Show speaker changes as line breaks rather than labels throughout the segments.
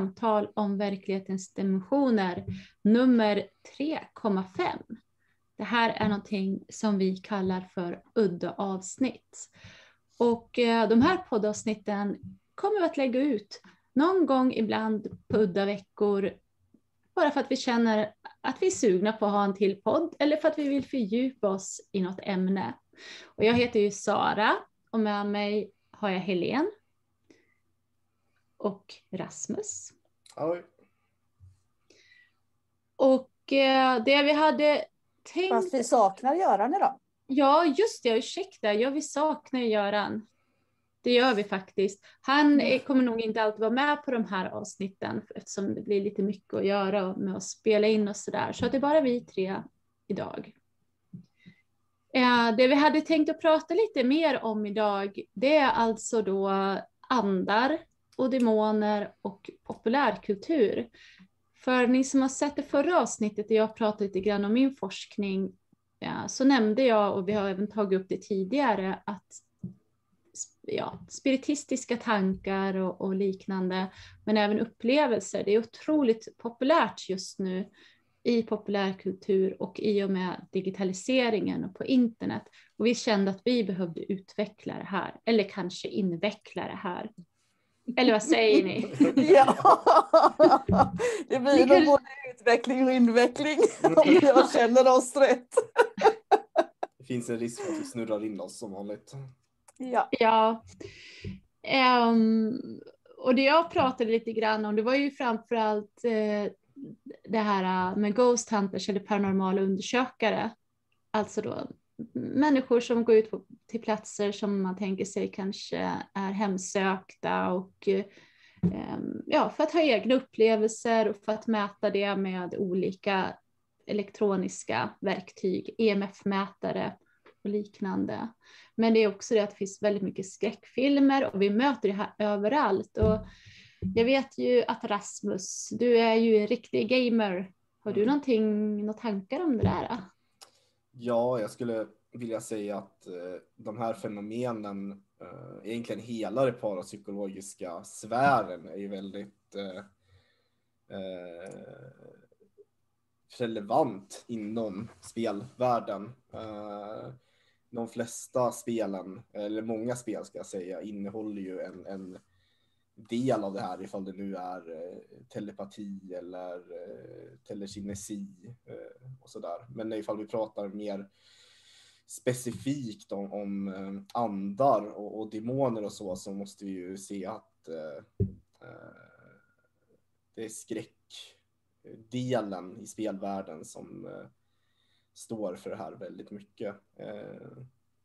samtal om verklighetens dimensioner nummer 3,5. Det här är någonting som vi kallar för udda avsnitt. Och eh, de här poddavsnitten kommer vi att lägga ut någon gång ibland på udda veckor bara för att vi känner att vi är sugna på att ha en till podd eller för att vi vill fördjupa oss i något ämne. Och jag heter ju Sara och med mig har jag Helene och Rasmus.
Oj.
Och eh, det vi hade tänkt...
Fast vi saknar Göran idag.
Ja, just det, ursäkta. Ja, vi saknar Göran. Det gör vi faktiskt. Han är, kommer nog inte alltid vara med på de här avsnitten eftersom det blir lite mycket att göra med att spela in och sådär. Så att det är bara vi tre idag. Eh, det vi hade tänkt att prata lite mer om idag, det är alltså då andar och demoner och populärkultur. För ni som har sett det förra avsnittet där jag pratade lite grann om min forskning, ja, så nämnde jag, och vi har även tagit upp det tidigare, att ja, spiritistiska tankar och, och, liknande, men även upplevelser, det är otroligt populärt just nu i populärkultur och i och med digitaliseringen och på internet. Och vi kände att vi behövde utveckla det här, eller kanske inveckla det här. Eller vad säger ni?
ja, det blir nog både utveckling och inveckling om jag känner oss rätt.
det finns en risk för att vi snurrar in oss som vanligt.
Ja. ja. Um, och det jag pratade lite grann om, det var ju framförallt uh, det här med Ghost Hunters eller paranormala undersökare. Alltså då människor som går ut på, till platser som man tänker sig kanske är hemsökta och ehm, ja, för att ha egna upplevelser och för att mäta det med olika elektroniska verktyg, EMF-mätare och liknande. Men det är också det att det finns väldigt mycket skräckfilmer och vi möter det här överallt. Och jag vet ju att Rasmus, du är ju en riktig gamer. Har du någonting, några tankar om det där?
Ja, jag skulle vilja säga att eh, de här fenomenen, eh, egentligen hela det parapsykologiska sfären är ju väldigt eh, eh relevant inom spelvärlden. Eh, de flesta spelen, eller många spel ska jag säga, innehåller ju en, en del av det här ifall det nu är eh, telepati eller eh, telekinesi eh, och sådär. Men ifall vi pratar mer specifikt om, om andar och, och, demoner och så, så måste vi ju se att eh, det är skräckdelen i spelvärlden som står för det här väldigt mycket.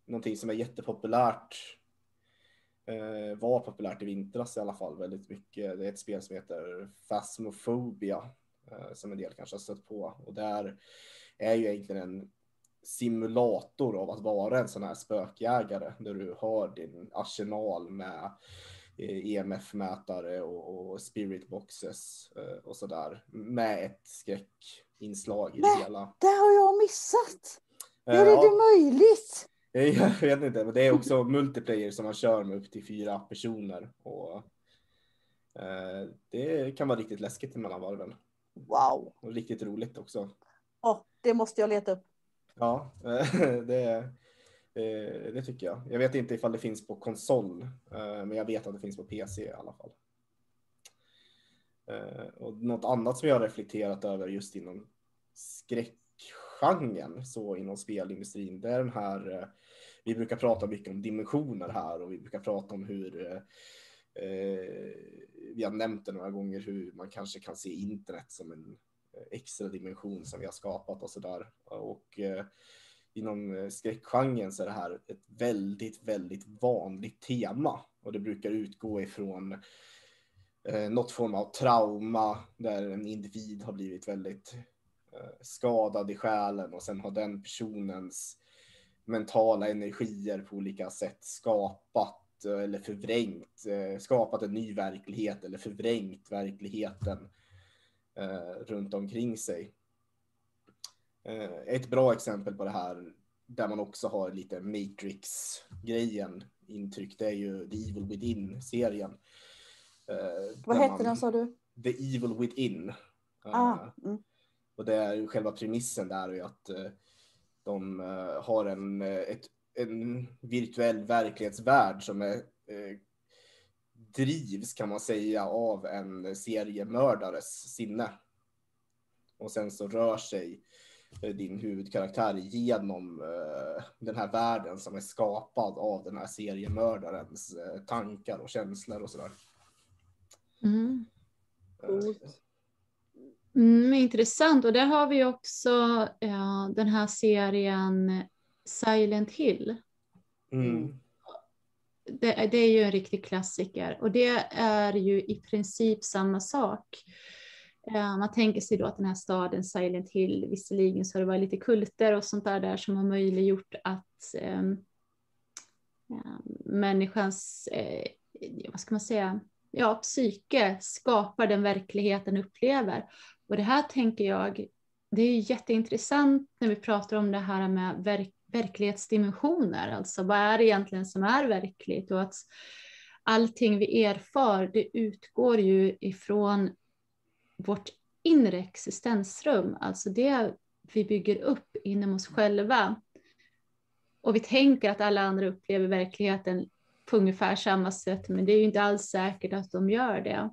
någonting som är jättepopulärt eh, var populärt i vintras i alla fall väldigt mycket. Det är ett spel som heter Phasmophobia eh, som en del kanske har stött på och där är ju egentligen en simulator av att vara en sån här spökjägare där du har din arsenal med EMF-mätare eh, e och, och spirit boxes eh, och sådär med ett skräckinslag i det hela.
Det har jag missat! Hur är ja. det möjligt?
Jag vet inte, men det är också multiplayer som man kör med upp till fyra personer. Och, eh, det kan vara riktigt läskigt mellan varven.
Wow!
Och riktigt roligt också.
Oh, det måste jag leta upp.
Ja, det, eh, det tycker jag. Jag vet inte ifall det finns på konsol, eh, men jag vet att det finns på PC i alla fall. Eh, och något annat som jag har reflekterat över just inom skräckgenren så inom spelindustrin, det är den här vi brukar prata mycket om dimensioner här och vi brukar prata om hur eh, vi har nämnt det några gånger hur man kanske kan se internet som en eh, extra dimension som vi har skapat och så där. Och eh, inom eh, skräckgenren så är det här ett väldigt, väldigt vanligt tema och det brukar utgå ifrån eh, något form av trauma där en individ har blivit väldigt eh, skadad i själen och sen har den personens mentala energier på olika sätt skapat eh, eller förvrängt, eh, skapat en ny verklighet eller förvrängt verkligheten eh, runt omkring sig. Ett bra exempel på det här där man också har lite Matrix-grejen intryck. Det är ju The Evil Within-serien.
Vad hette den sa du?
The Evil Within.
Ah, mm.
Och det är själva premissen där är att de har en, ett, en virtuell verklighetsvärld som är drivs kan man säga av en seriemördares sinne. Och sen så rör sig eh, din huvudkaraktär genom den här världen som är skapad av den här seriemördarens tankar och känslor och sådär.
Mm. Uh, mm, intressant och där har vi också den här serien Silent Hill.
Mm
det, det, är ju en riktig klassiker och det är ju i princip samma sak. Eh, man tänker sig då att den här staden Silent Hill, visserligen så har det varit lite kulter och sånt där, där som har möjliggjort att eh, människans, eh, vad ska man säga, ja, psyke skapar den verklighet den upplever. Och det här tänker jag, det är jätteintressant när vi pratar om det här med verk verklighetsdimensioner, alltså vad är det egentligen som är verkligt och att allting vi erfar, det utgår ju ifrån vårt inre existensrum, alltså det vi bygger upp inom oss själva. Och vi tänker att alla andra upplever verkligheten på ungefär samma sätt, men det är ju inte alls säkert att de gör det.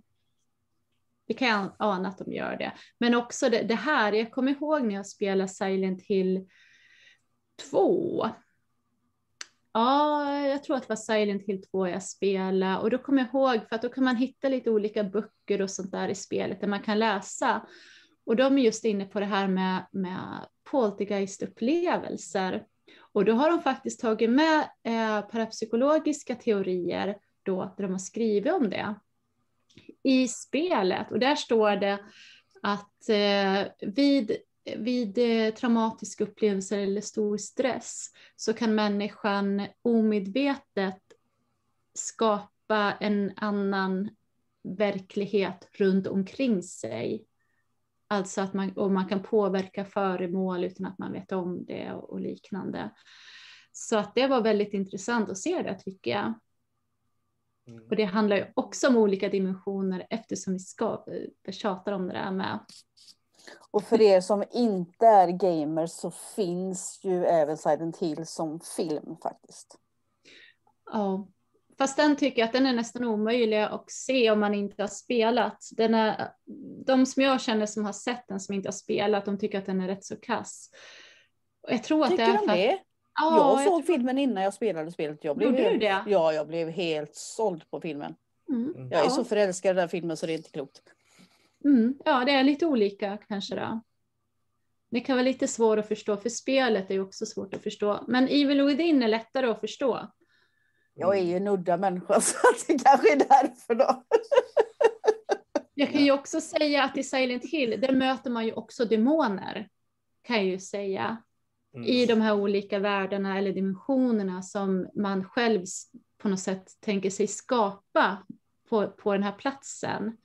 Det kan jag ana att de gör det. Men också det, det här, jag kommer ihåg när jag spelade Silent Hill 2. Ja, jag tror att det var Silent Hill 2 jag spelade och då kommer jag ihåg för att då kan man hitta lite olika böcker och sånt där i spelet där man kan läsa. Och de är just inne på det här med, med poltergeistupplevelser. Och då har de faktiskt tagit med eh, parapsykologiska teorier då, där de har skrivit om det i spelet. Och där står det att eh, vid vid eh, traumatiska upplevelser eller stor stress så kan människan omedvetet skapa en annan verklighet runt omkring sig. Alltså att man, och man kan påverka föremål utan att man vet om det och, och liknande. Så att det var väldigt intressant att se det tycker jag. Mm. Och det handlar ju också om olika dimensioner eftersom vi ska, vi tjatar om det där med
och för er som inte är gamers så finns ju även Silent Hill som film faktiskt.
Ja, fast den tycker jag att den är nästan omöjlig att se om man inte har spelat. Den är, de som jag känner som har sett den som inte har spelat, de tycker att den är rätt så kass. Jag tror
tycker
att det är
de för... det? Ja, jag såg jag filmen innan jag spelade spelet. Jag blev, helt... det? Ja, jag blev helt såld på filmen. Mm. Jag är ja. så förälskad i den filmen så det är inte klokt.
Mm, ja, det är lite olika kanske då. Det kan vara lite svårt att förstå, för spelet är ju också svårt att förstå. Men Evil Within är lättare att förstå.
Jag är ju en udda människa, så det kanske är därför då.
Jag kan ju också säga att i Silent Hill, där möter man ju också demoner, kan jag ju säga. Mm. I de här olika världarna eller dimensionerna som man själv på något sätt tänker sig skapa på, på den här platsen.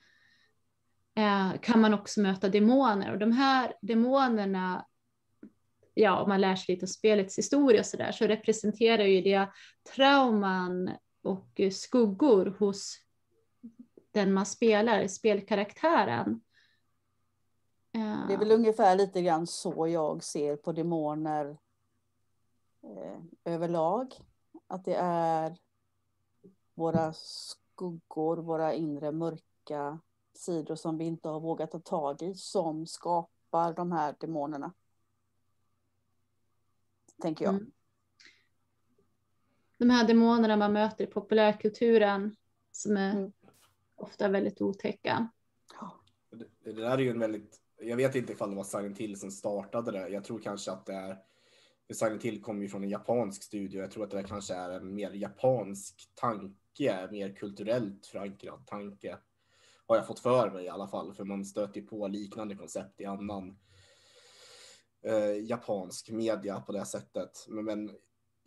Eh, kan man också möta demoner. Och de här demonerna, ja, om man lär sig lite om spelets historia och så där, så representerar ju det trauman och skuggor hos den man spelar, spelkaraktären.
Eh, det är väl ungefär lite grann så jag ser på demoner eh, överlag. Att det är våra skuggor, våra inre mörka sidor som vi inte har vågat ta tag i som skapar de här demonerna. Tänker jag. Mm.
De här demonerna man möter i populärkulturen som är mm. ofta väldigt otäcka.
Det, det där är ju en väldigt, jag vet inte ifall det var Silent Hill som startade det. Jag tror kanske att det är Silent Hill kommer ju från en japansk studio. Jag tror att det där kanske är en mer japansk tanke, mer kulturellt förankrad tanke har jag fått för mig i alla fall, för man stöter ju på liknande koncept i annan eh, japansk media på det sättet. Men, men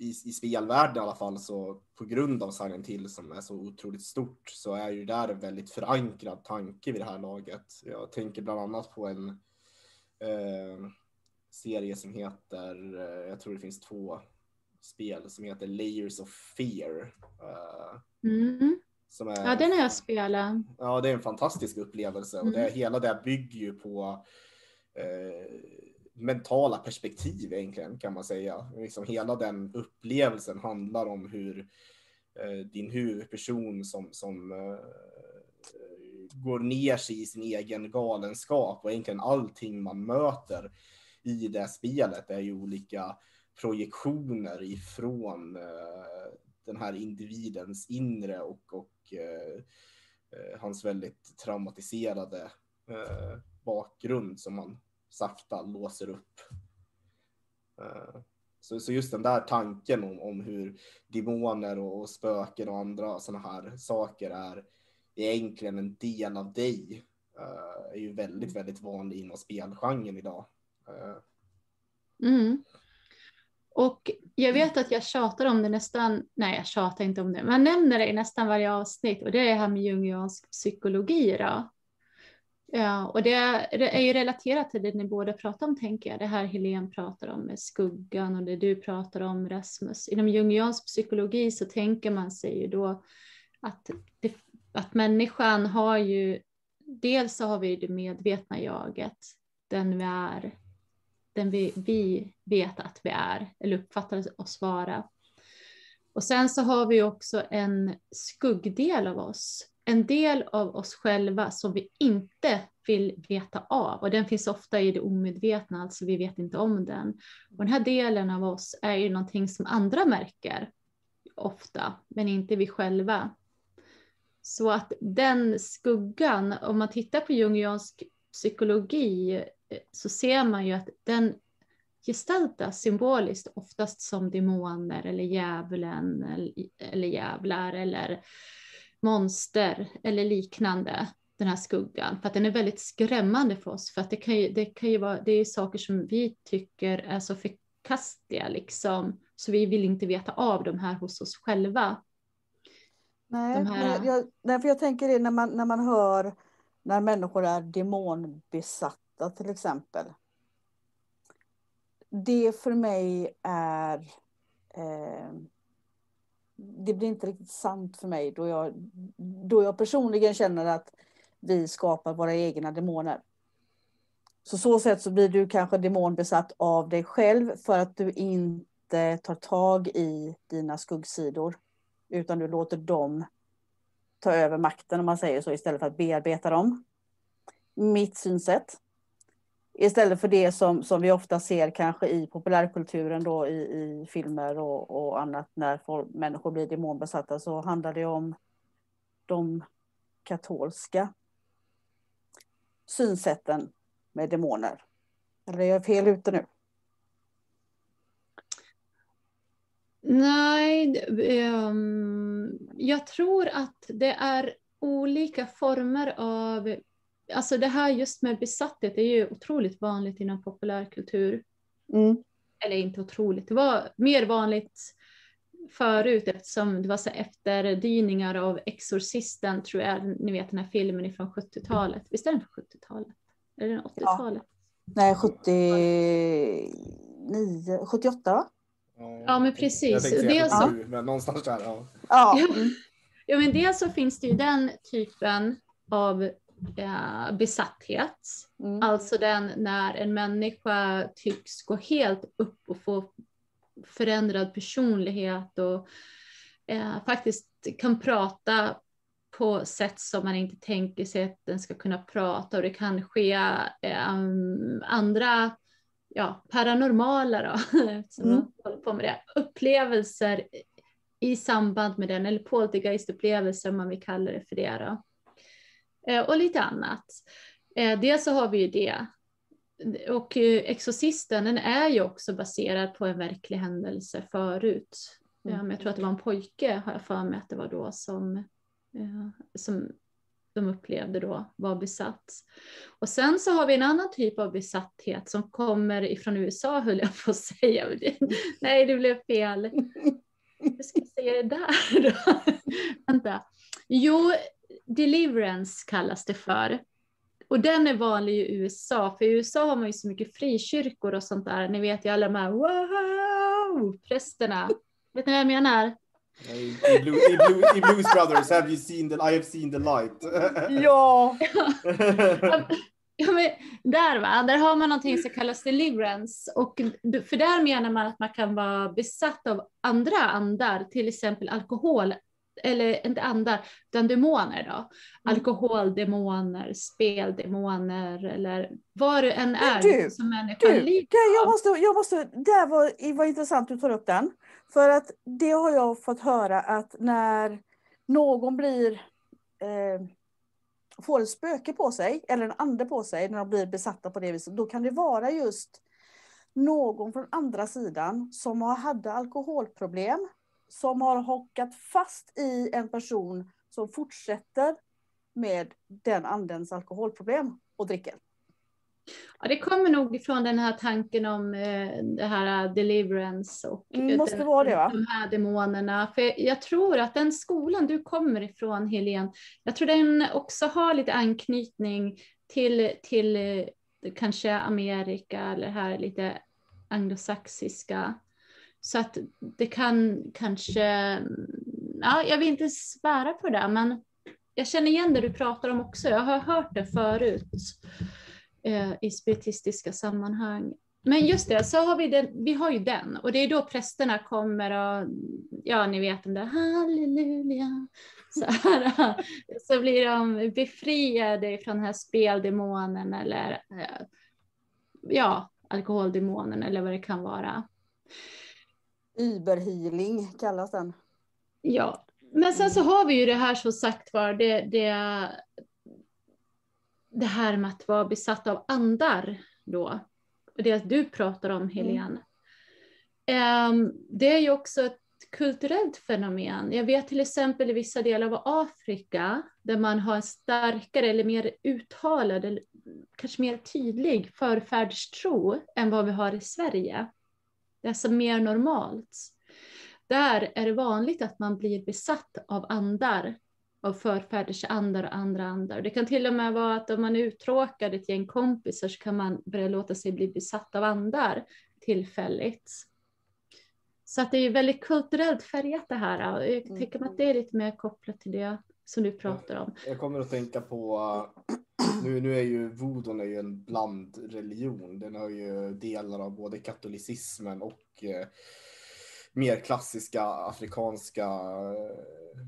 i, i spelvärlden i alla fall så på grund av Silent Hill som är så otroligt stort så är ju där en väldigt förankrad tanke vid det här laget. Jag tänker bland annat på en eh, serie som heter, jag tror det finns två spel som heter Layers of Fear.
Mm. Som är, ja, den har jag spelat.
Ja, det är en fantastisk upplevelse mm. och det, hela det bygger ju på eh, mentala perspektiv egentligen kan man säga. Liksom hela den upplevelsen handlar om hur eh, din huvudperson som, som eh, går ner sig i sin egen galenskap och egentligen allting man möter i det spelet är ju olika projektioner ifrån eh, den här individens inre och, och eh, eh hans väldigt traumatiserade eh, bakgrund som man sakta låser upp. Eh, så, så just den där tanken om, om hur demoner och, och spöken och andra sådana här saker är egentligen en del av dig eh, är ju väldigt, väldigt vanlig inom spelgenren idag. Eh,
mm. Och jag vet att jag tjatar om det nästan, nej jag tjatar inte om det, men jag nämner det i nästan varje avsnitt och det är det här med jungiansk psykologi då. Ja, och det, är ju relaterat till det ni båda pratar om tänker jag, det här Helene pratar om med skuggan och det du pratar om Rasmus. Inom jungiansk psykologi så tänker man sig ju då att, det, att människan har ju, dels så har vi det medvetna jaget, den vi är, den vi, vi vet att vi är eller uppfattar oss vara. Och sen så har vi också en skuggdel av oss, en del av oss själva som vi inte vill veta av och den finns ofta i det omedvetna, alltså vi vet inte om den. Och den här delen av oss är ju någonting som andra märker ofta, men inte vi själva. Så att den skuggan, om man tittar på jungiansk psykologi så ser man ju att den gestaltas symboliskt oftast som demoner eller djävulen eller, eller djävlar eller monster eller liknande, den här skuggan. För att den är väldigt skrämmande för oss. För att det kan ju, det kan ju vara, det är saker som vi tycker är så förkastliga liksom. Så vi vill inte veta av de här hos oss själva.
Nej, här... jag, nej för jag tänker det när man, när man hör när människor är demonbesatta till exempel. Det för mig är eh, det blir inte riktigt sant för mig då jag, då jag personligen känner att vi skapar våra egna demoner. Så så sätt så blir du kanske demonbesatt av dig själv för att du inte tar tag i dina skuggsidor. Utan du låter dem ta över makten om man säger så istället för att bearbeta dem. Mitt synsätt. Istället för det som, som vi ofta ser kanske i populärkulturen då i, i filmer och, och annat när folk, människor blir demonbesatta så handlar det om de katolska synsätten med demoner. Eller är jag fel ute nu?
Nej, um, jag tror att det är olika former av alltså det här just med besatthet är ju otroligt vanligt inom populärkultur.
Mm.
Eller inte otroligt, det var mer vanligt förut eftersom det var så efterdyningar av Exorcisten tror jag, ni vet den här filmen från 70-talet. Visst är den från 70-talet? Eller den 80-talet?
Ja. Nej, 79, 78 va?
Ja, men precis. Jag
tänkte säga 77, men någonstans där.
Ja. Ja.
ja, men dels så finns det ju den typen av eh, besatthet. Mm. Alltså den när en människa tycks gå helt upp och få förändrad personlighet och eh, faktiskt kan prata på sätt som man inte tänker sig att den ska kunna prata och det kan ske eh, andra ja, paranormala då, som mm. håller på med det, upplevelser i samband med den, eller poltergeistupplevelser om man vill kalla det för det. Då. Eh, och lite annat. Eh, dels så har vi ju det. Och eh, Exorcisten den är ju också baserad på en verklig händelse förut. Mm. Jag tror att det var en pojke, har jag för mig att det var då, som, som de upplevde då var besatt. Och sen så har vi en annan typ av besatthet som kommer ifrån USA höll jag på att säga. Nej, det blev fel. Hur ska jag säga det där då? Vänta. Jo, deliverance kallas det för. Och den är vanlig i USA, för i USA har man ju så mycket frikyrkor och sånt där. Ni vet ju alla de här wow, prästerna. Vet ni vad jag menar?
I, Blue, i, Blue, I Blues Brothers, have you seen the, I have seen the light.
ja.
Ja, men där, va? där har man någonting som kallas deliverance. Och för där menar man att man kan vara besatt av andra andar, till exempel alkohol, eller inte andar, utan demoner då. Mm. Alkoholdemoner, speldemoner eller vad det än är
du, som människan du, lider jag måste, jag måste, Det var, var intressant du tar upp den. För att det har jag fått höra att när någon blir eh, får ett spöke på sig eller en ande på sig när de blir besatta på det viset, då kan det vara just någon från andra sidan som har hade alkoholproblem, som har hockat fast i en person som fortsätter med den andens alkoholproblem och dricker.
Ja, det kommer nog ifrån den här tanken om eh, det här uh, deliverance och
mm, måste den, vara det, va?
de här demonerna. För jag tror att den skolan du kommer ifrån, Helene, jag tror den också har lite anknytning till, till eh, kanske Amerika eller här lite anglosaxiska. Så att det kan kanske, ja, jag vill inte svära på det, men jag känner igen det du pratar om också. Jag har hört det förut eh, i spiritistiska sammanhang. Men just det, så har vi, den, vi har ju den och det är då prästerna kommer och, ja ni vet den där halleluja, så, här, så blir de befriade från den här speldemonen eller eh, ja, alkoholdemonen eller vad det kan vara.
Überhealing kallas den.
Ja, men sen så har vi ju det här som sagt var, det, det, det här med att vara besatt av andar då. Och det du pratar om Helene. Mm. Det är ju också ett kulturellt fenomen. Jag vet till exempel i vissa delar av Afrika där man har en starkare eller mer uttalad, eller kanske mer tydlig förfärdstro än vad vi har i Sverige. Det är alltså mer normalt. Där är det vanligt att man blir besatt av andar av förfäders andar och andra andar. Det kan till och med vara att om man är uttråkad ett gäng kompisar så kan man börja låta sig bli besatt av andar tillfälligt. Så att det är väldigt kulturellt färgat det här. Och jag tänker mig att det är lite mer kopplat till det som du pratar om.
Jag kommer att tänka på, nu, nu är ju voodoon är ju en blandreligion. Den har ju delar av både katolicismen och eh, mer klassiska afrikanska eh,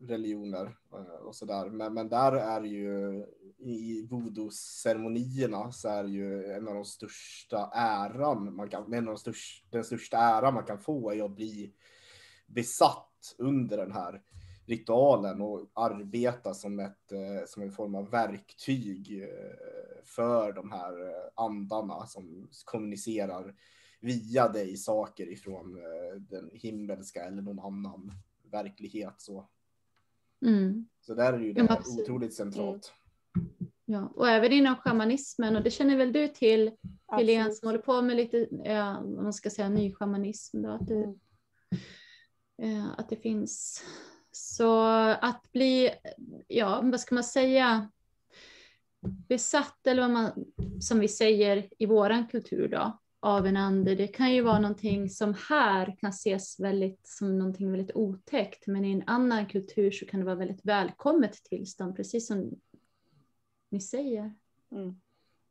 religioner eh, och sådär. Men, men där är ju i voodoo-ceremonierna så är ju en av de största äran man kan, en av de största, den största äran man kan få är att bli besatt under den här ritualen och arbeta som, ett, eh, som en form av verktyg eh, för de här andarna som kommunicerar via dig saker ifrån den himmelska eller någon annan verklighet. Så. Mm. Så där är ju det ja, otroligt centralt.
Ja, och även inom shamanismen, och det känner väl du till, Helene, som håller på med lite, ja, man ska säga ny shamanism, då, att, det, mm. eh, att det finns. Så att bli, ja, vad ska man säga, besatt, eller vad man, som vi säger i våran kultur då, av en ande. Det kan ju vara någonting som här kan ses väldigt, som någonting väldigt otäckt, men i en annan kultur så kan det vara väldigt välkommet tillstånd, precis som ni säger. Mm.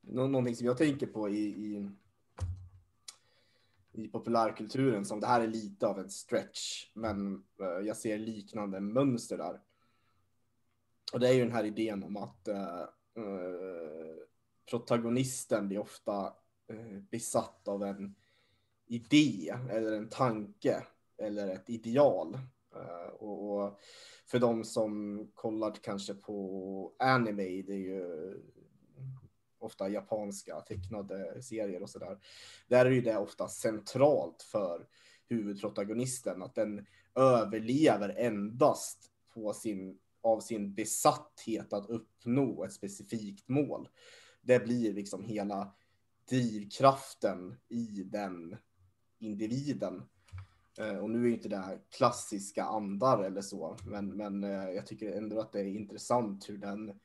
Någonting som jag tänker på i, i, i populärkulturen, som det här är lite av en stretch, men eh, jag ser liknande mönster där. Och det är ju den här idén om att eh, eh, protagonisten blir ofta Eh, besatt av en idé eller en tanke eller ett ideal. Eh, och, för de som kollar kanske på anime, det är ju ofta japanska tecknade serier och sådär. Där är ju det ofta centralt för huvudprotagonisten att den överlever endast på sin, av sin besatthet att uppnå ett specifikt mål. Det blir liksom hela drivkraften i den individen. Eh, och nu är inte det här klassiska andar eller så, men, men eh, jag tycker ändå att det är intressant hur den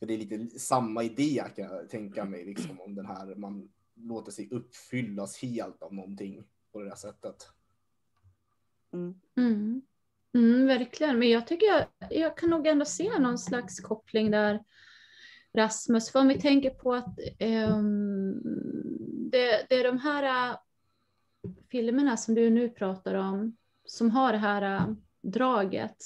för det är lite samma idé kan jag tänka mig, liksom, om den här, man låter sig uppfyllas helt av någonting på det där sättet.
Mm. Mm. Mm, verkligen, men jag tycker jag, jag kan nog ändå se någon slags koppling där Rasmus, för om vi tänker på att um, det, det, är de här uh, filmerna som du nu pratar om som har det här uh, draget.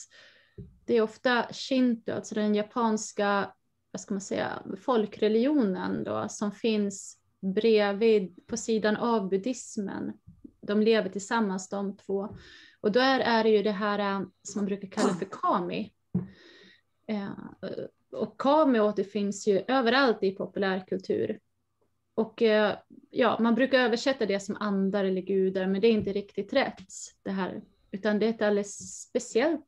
Det är ofta shinto, alltså den japanska vad ska man säga, folkreligionen då, som finns bredvid, på sidan av buddhismen. De lever tillsammans de två. Och då är, det ju det här eh, som man brukar kalla för kami. Eh, och kami återfinns ju överallt i populärkultur. Och eh, ja, man brukar översätta det som andar eller gudar, men det är inte riktigt rätt. Det här, utan det är ett alldeles speciellt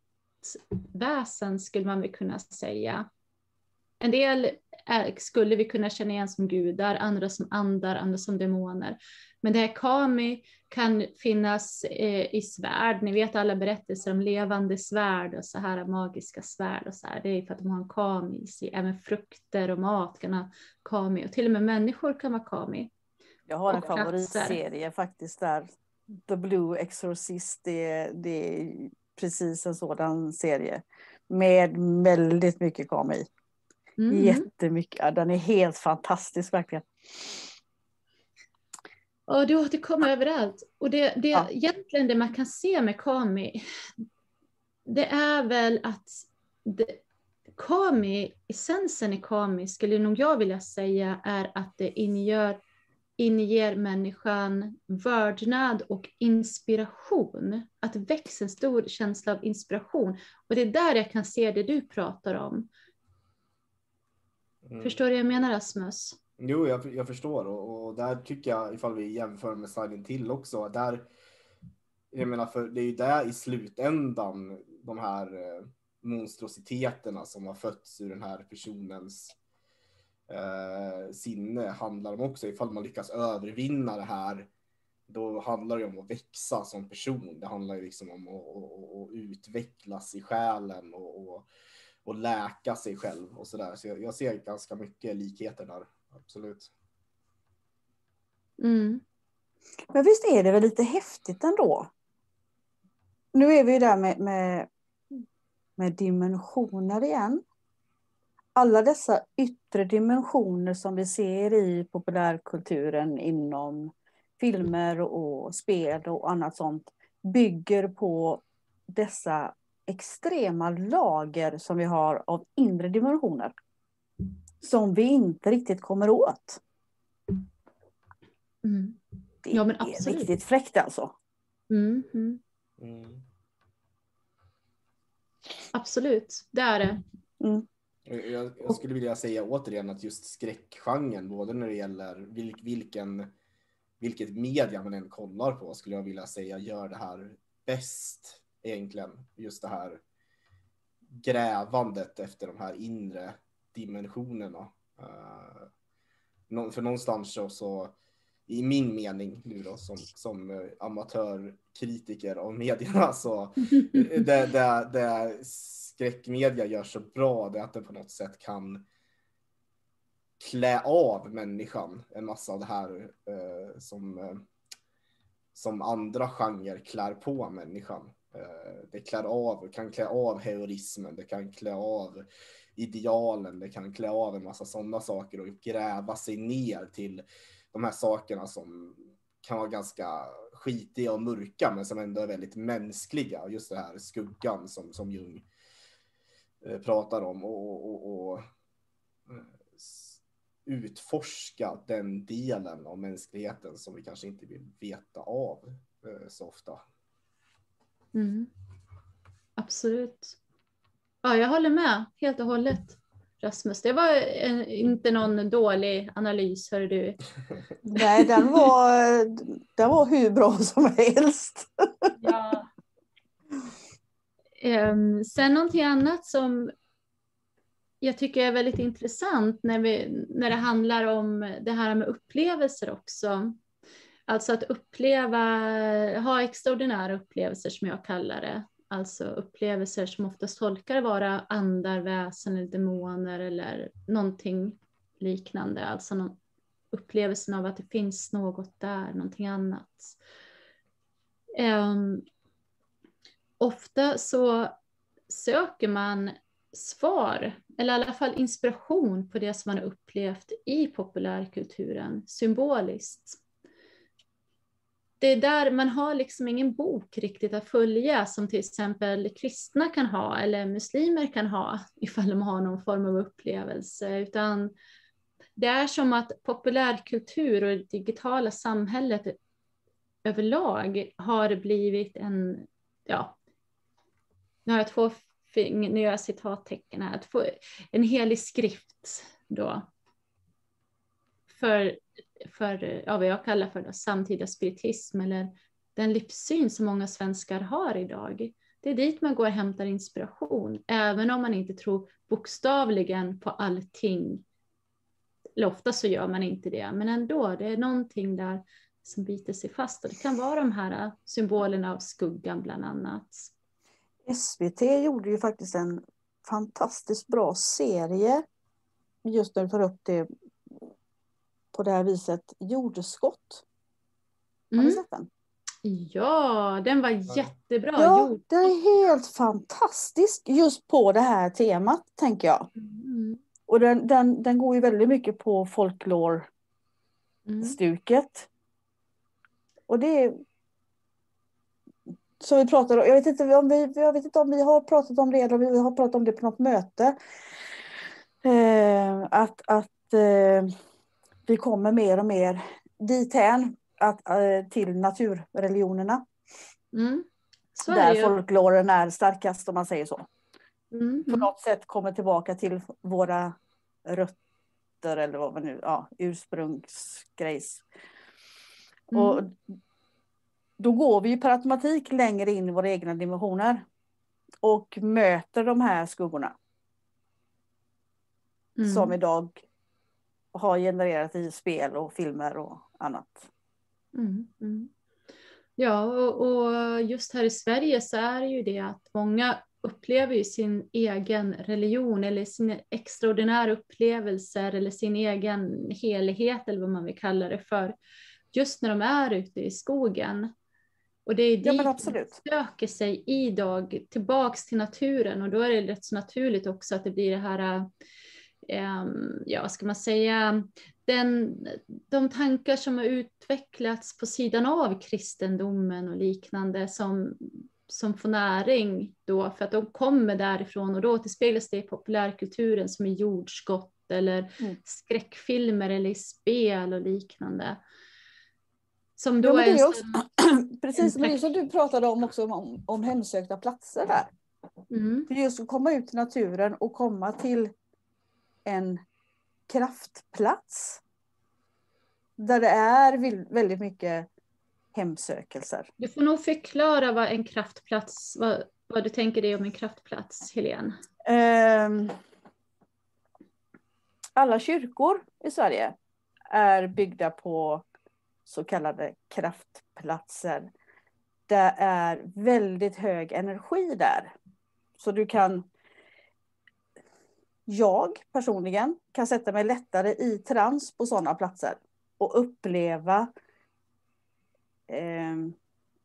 väsen skulle man väl kunna säga. En del är, skulle vi kunna känna igen som gudar, andra som andar, andra som demoner. Men det här kami kan finnas eh, i svärd. Ni vet alla berättelser om levande svärd och så här magiska svärd och så här. Det är för att de har en kami i sig. Även frukter och mat kan ha kami och till och med människor kan vara kami.
Jag har en favoritserie faktiskt där. The Blue Exorcist. Det, det är precis en sådan serie med väldigt mycket kami. Mm. Jättemycket. Den är helt fantastisk verkligen.
Och det återkommer överallt. Och det, det ja. egentligen det man kan se med Kami, det är väl att det, Kami, essensen i Kami skulle nog jag vilja säga är att det inger, inger människan vördnad och inspiration. Att det växer en stor känsla av inspiration. Och det är där jag kan se det du pratar om. Mm. Förstår du vad jag menar Rasmus?
Jo, jag, jag förstår och, och, där tycker jag ifall vi jämför med Silent till också, där jag menar, för det är ju där i slutändan de här eh, monstrositeterna som har fötts ur den här personens eh, sinne handlar om också. Ifall man lyckas övervinna det här, då handlar det om att växa som person. Det handlar ju liksom om att, att, att utvecklas i själen och, och och läka sig själv och sådär. Så jag, jag, ser ganska mycket likheter där, absolut.
Mm. Men visst är det väl lite häftigt ändå? Nu är vi ju där med, med, med dimensioner igen. Alla dessa yttre dimensioner som vi ser i populärkulturen inom filmer och spel och annat sånt bygger på dessa extrema lager som vi har av inre dimensioner. Som vi inte riktigt kommer åt. Mm. Det ja, men är riktigt fräckt alltså. Mm, mm.
Mm. Absolut, det är det. Mm.
Jag, jag, skulle vilja säga återigen att just skräckgenren, både när det gäller vilk, vilken, vilket media man än kollar på, skulle jag vilja säga gör det här bäst egentligen. Just det här grävandet efter de här inre dimensionerna. Uh, för någonstans så, så, i min mening nu då som, som uh, amatörkritiker av medierna så det, det, det skräckmedia gör så bra det är att det på något sätt kan klä av människan en massa av det här uh, som, som andra genrer klär på människan. Eh, det klär av, kan klä av heroismen, det kan klä av idealen, det kan klä av en massa sådana saker och gräva sig ner till de här sakerna som kan vara ganska skitiga och mörka men som ändå är väldigt mänskliga. Just det här skuggan som, som Jung eh, pratar om och, och, och eh, utforska den delen av mänskligheten som vi kanske inte vill veta av så ofta.
Mm. Absolut. Ja, jag håller med helt och hållet. Rasmus, det var en, inte någon dålig analys, hör du.
Nej, den var, den var hur bra som helst. ja.
Um, sen någonting annat som jag tycker är väldigt intressant när, vi, när det handlar om det här med upplevelser också. Alltså att uppleva, ha extraordinära upplevelser som jag kallar det. alltså upplevelser som oftast tolkar vara andar, väsen eller demoner eller någonting liknande, alltså någon upplevelsen av att det finns något där, någonting annat. Um, ofta så söker man svar, eller i alla fall inspiration på det som man har upplevt i populärkulturen symboliskt. Det är där man har liksom ingen bok riktigt att följa som till exempel kristna kan ha eller muslimer kan ha ifall de har någon form av upplevelse, utan det är som att populärkultur och det digitala samhället överlag har blivit en, ja, nu har jag två nu gör jag citattecken här, en helig skrift då. För, för ja, vad jag kallar för då, samtida spiritism eller den livssyn som många svenskar har idag. Det är dit man går och hämtar inspiration, även om man inte tror bokstavligen på allting. Eller ofta så gör man inte det, men ändå, det är någonting där som biter sig fast. Och det kan vara de här äh, symbolerna av skuggan bland annat.
SVT gjorde ju faktiskt en fantastiskt bra serie just när du tar upp det på det här viset, Jordskott. Har mm. ni sett den?
Ja, den var jättebra.
Ja, den är helt fantastisk just på det här temat, tänker jag. Mm. Och den, den, den går ju väldigt mycket på folklore-stuket. Mm. Och det är som vi pratade om, jag vet, inte om vi, jag vet inte om vi har pratat om det eller om vi har pratat om det på något möte. Eh, att att eh, vi kommer mer och mer dithän att, eh, till naturreligionerna. Mm. Där folkloren är starkast om man säger så. Mm. På något sätt kommer tillbaka till våra rötter eller vad man nu, ja, ursprungsgrejs. Mm. Och då går vi per automatik längre in i våra egna dimensioner. Och möter de här skuggorna. Mm. Som idag har genererat i spel och filmer och annat.
Mm, mm. Ja, och, och, just här i Sverige så är det ju det att många upplever ju sin egen religion eller sina extraordinära upplevelser eller sin egen helighet eller vad man vill kalla det för. Just när de är ute i skogen. Och det är dit ja, man söker sig idag tillbaks till naturen och då är det rätt så naturligt också att det blir det här, um, ja vad ska man säga, den, de tankar som har utvecklats på sidan av kristendomen och liknande som, som får näring då för att de kommer därifrån och då återspeglas det i populärkulturen som i jordskott eller mm. skräckfilmer eller i spel och liknande.
Som då ja, är, är också, precis, men det är som du pratade om också om, om hemsökta platser där. Mm. För just att komma ut i naturen och komma till en kraftplats. Där det är väldigt mycket hemsökelser.
Du får nog förklara vad en kraftplats, vad, vad du tänker dig om en kraftplats, Helene. Um,
alla kyrkor i Sverige är byggda på så kallade kraftplatser. Det är väldigt hög energi där. Så du kan... Jag personligen kan sätta mig lättare i trans på sådana platser och uppleva eh,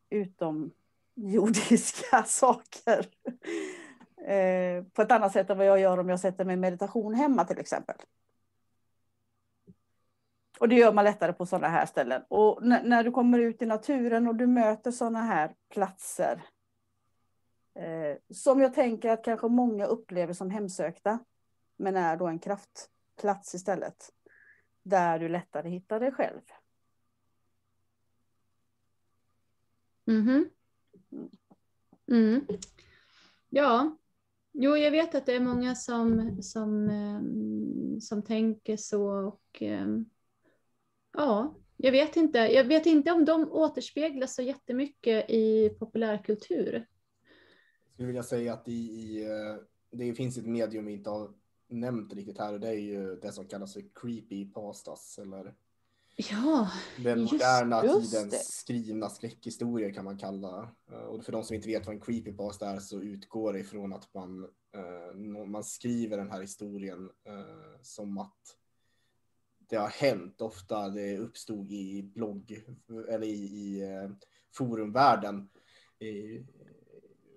utomjordiska saker. Eh, på ett annat sätt än vad jag gör om jag sätter mig i meditation hemma till exempel. Och det gör man lättare på sådana här ställen. Och när du kommer ut i naturen och du möter sådana här platser. Eh, som jag tänker att kanske många upplever som hemsökta. Men är då en kraftplats istället. Där du lättare hittar dig själv.
Mm. Mm. Ja, jo jag vet att det är många som, som, eh, som tänker så och eh, Ja, jag vet inte. Jag vet inte om de återspeglas så jättemycket i populärkultur.
Jag skulle vilja säga att i, i, eh, det finns ett medium vi inte har nämnt riktigt här och det är ju det som kallas för creepy pastas eller
Ja,
Den
just-
moderna
just
tidens
det.
skrivna skräckhistorier kan man kalla. eh, Och för de som inte vet vad en creepypasta är så utgår det ifrån att man, eh, man skriver den här historien eh, som att det har hänt. Ofta det uppstod i blogg eller i, i forumvärlden i,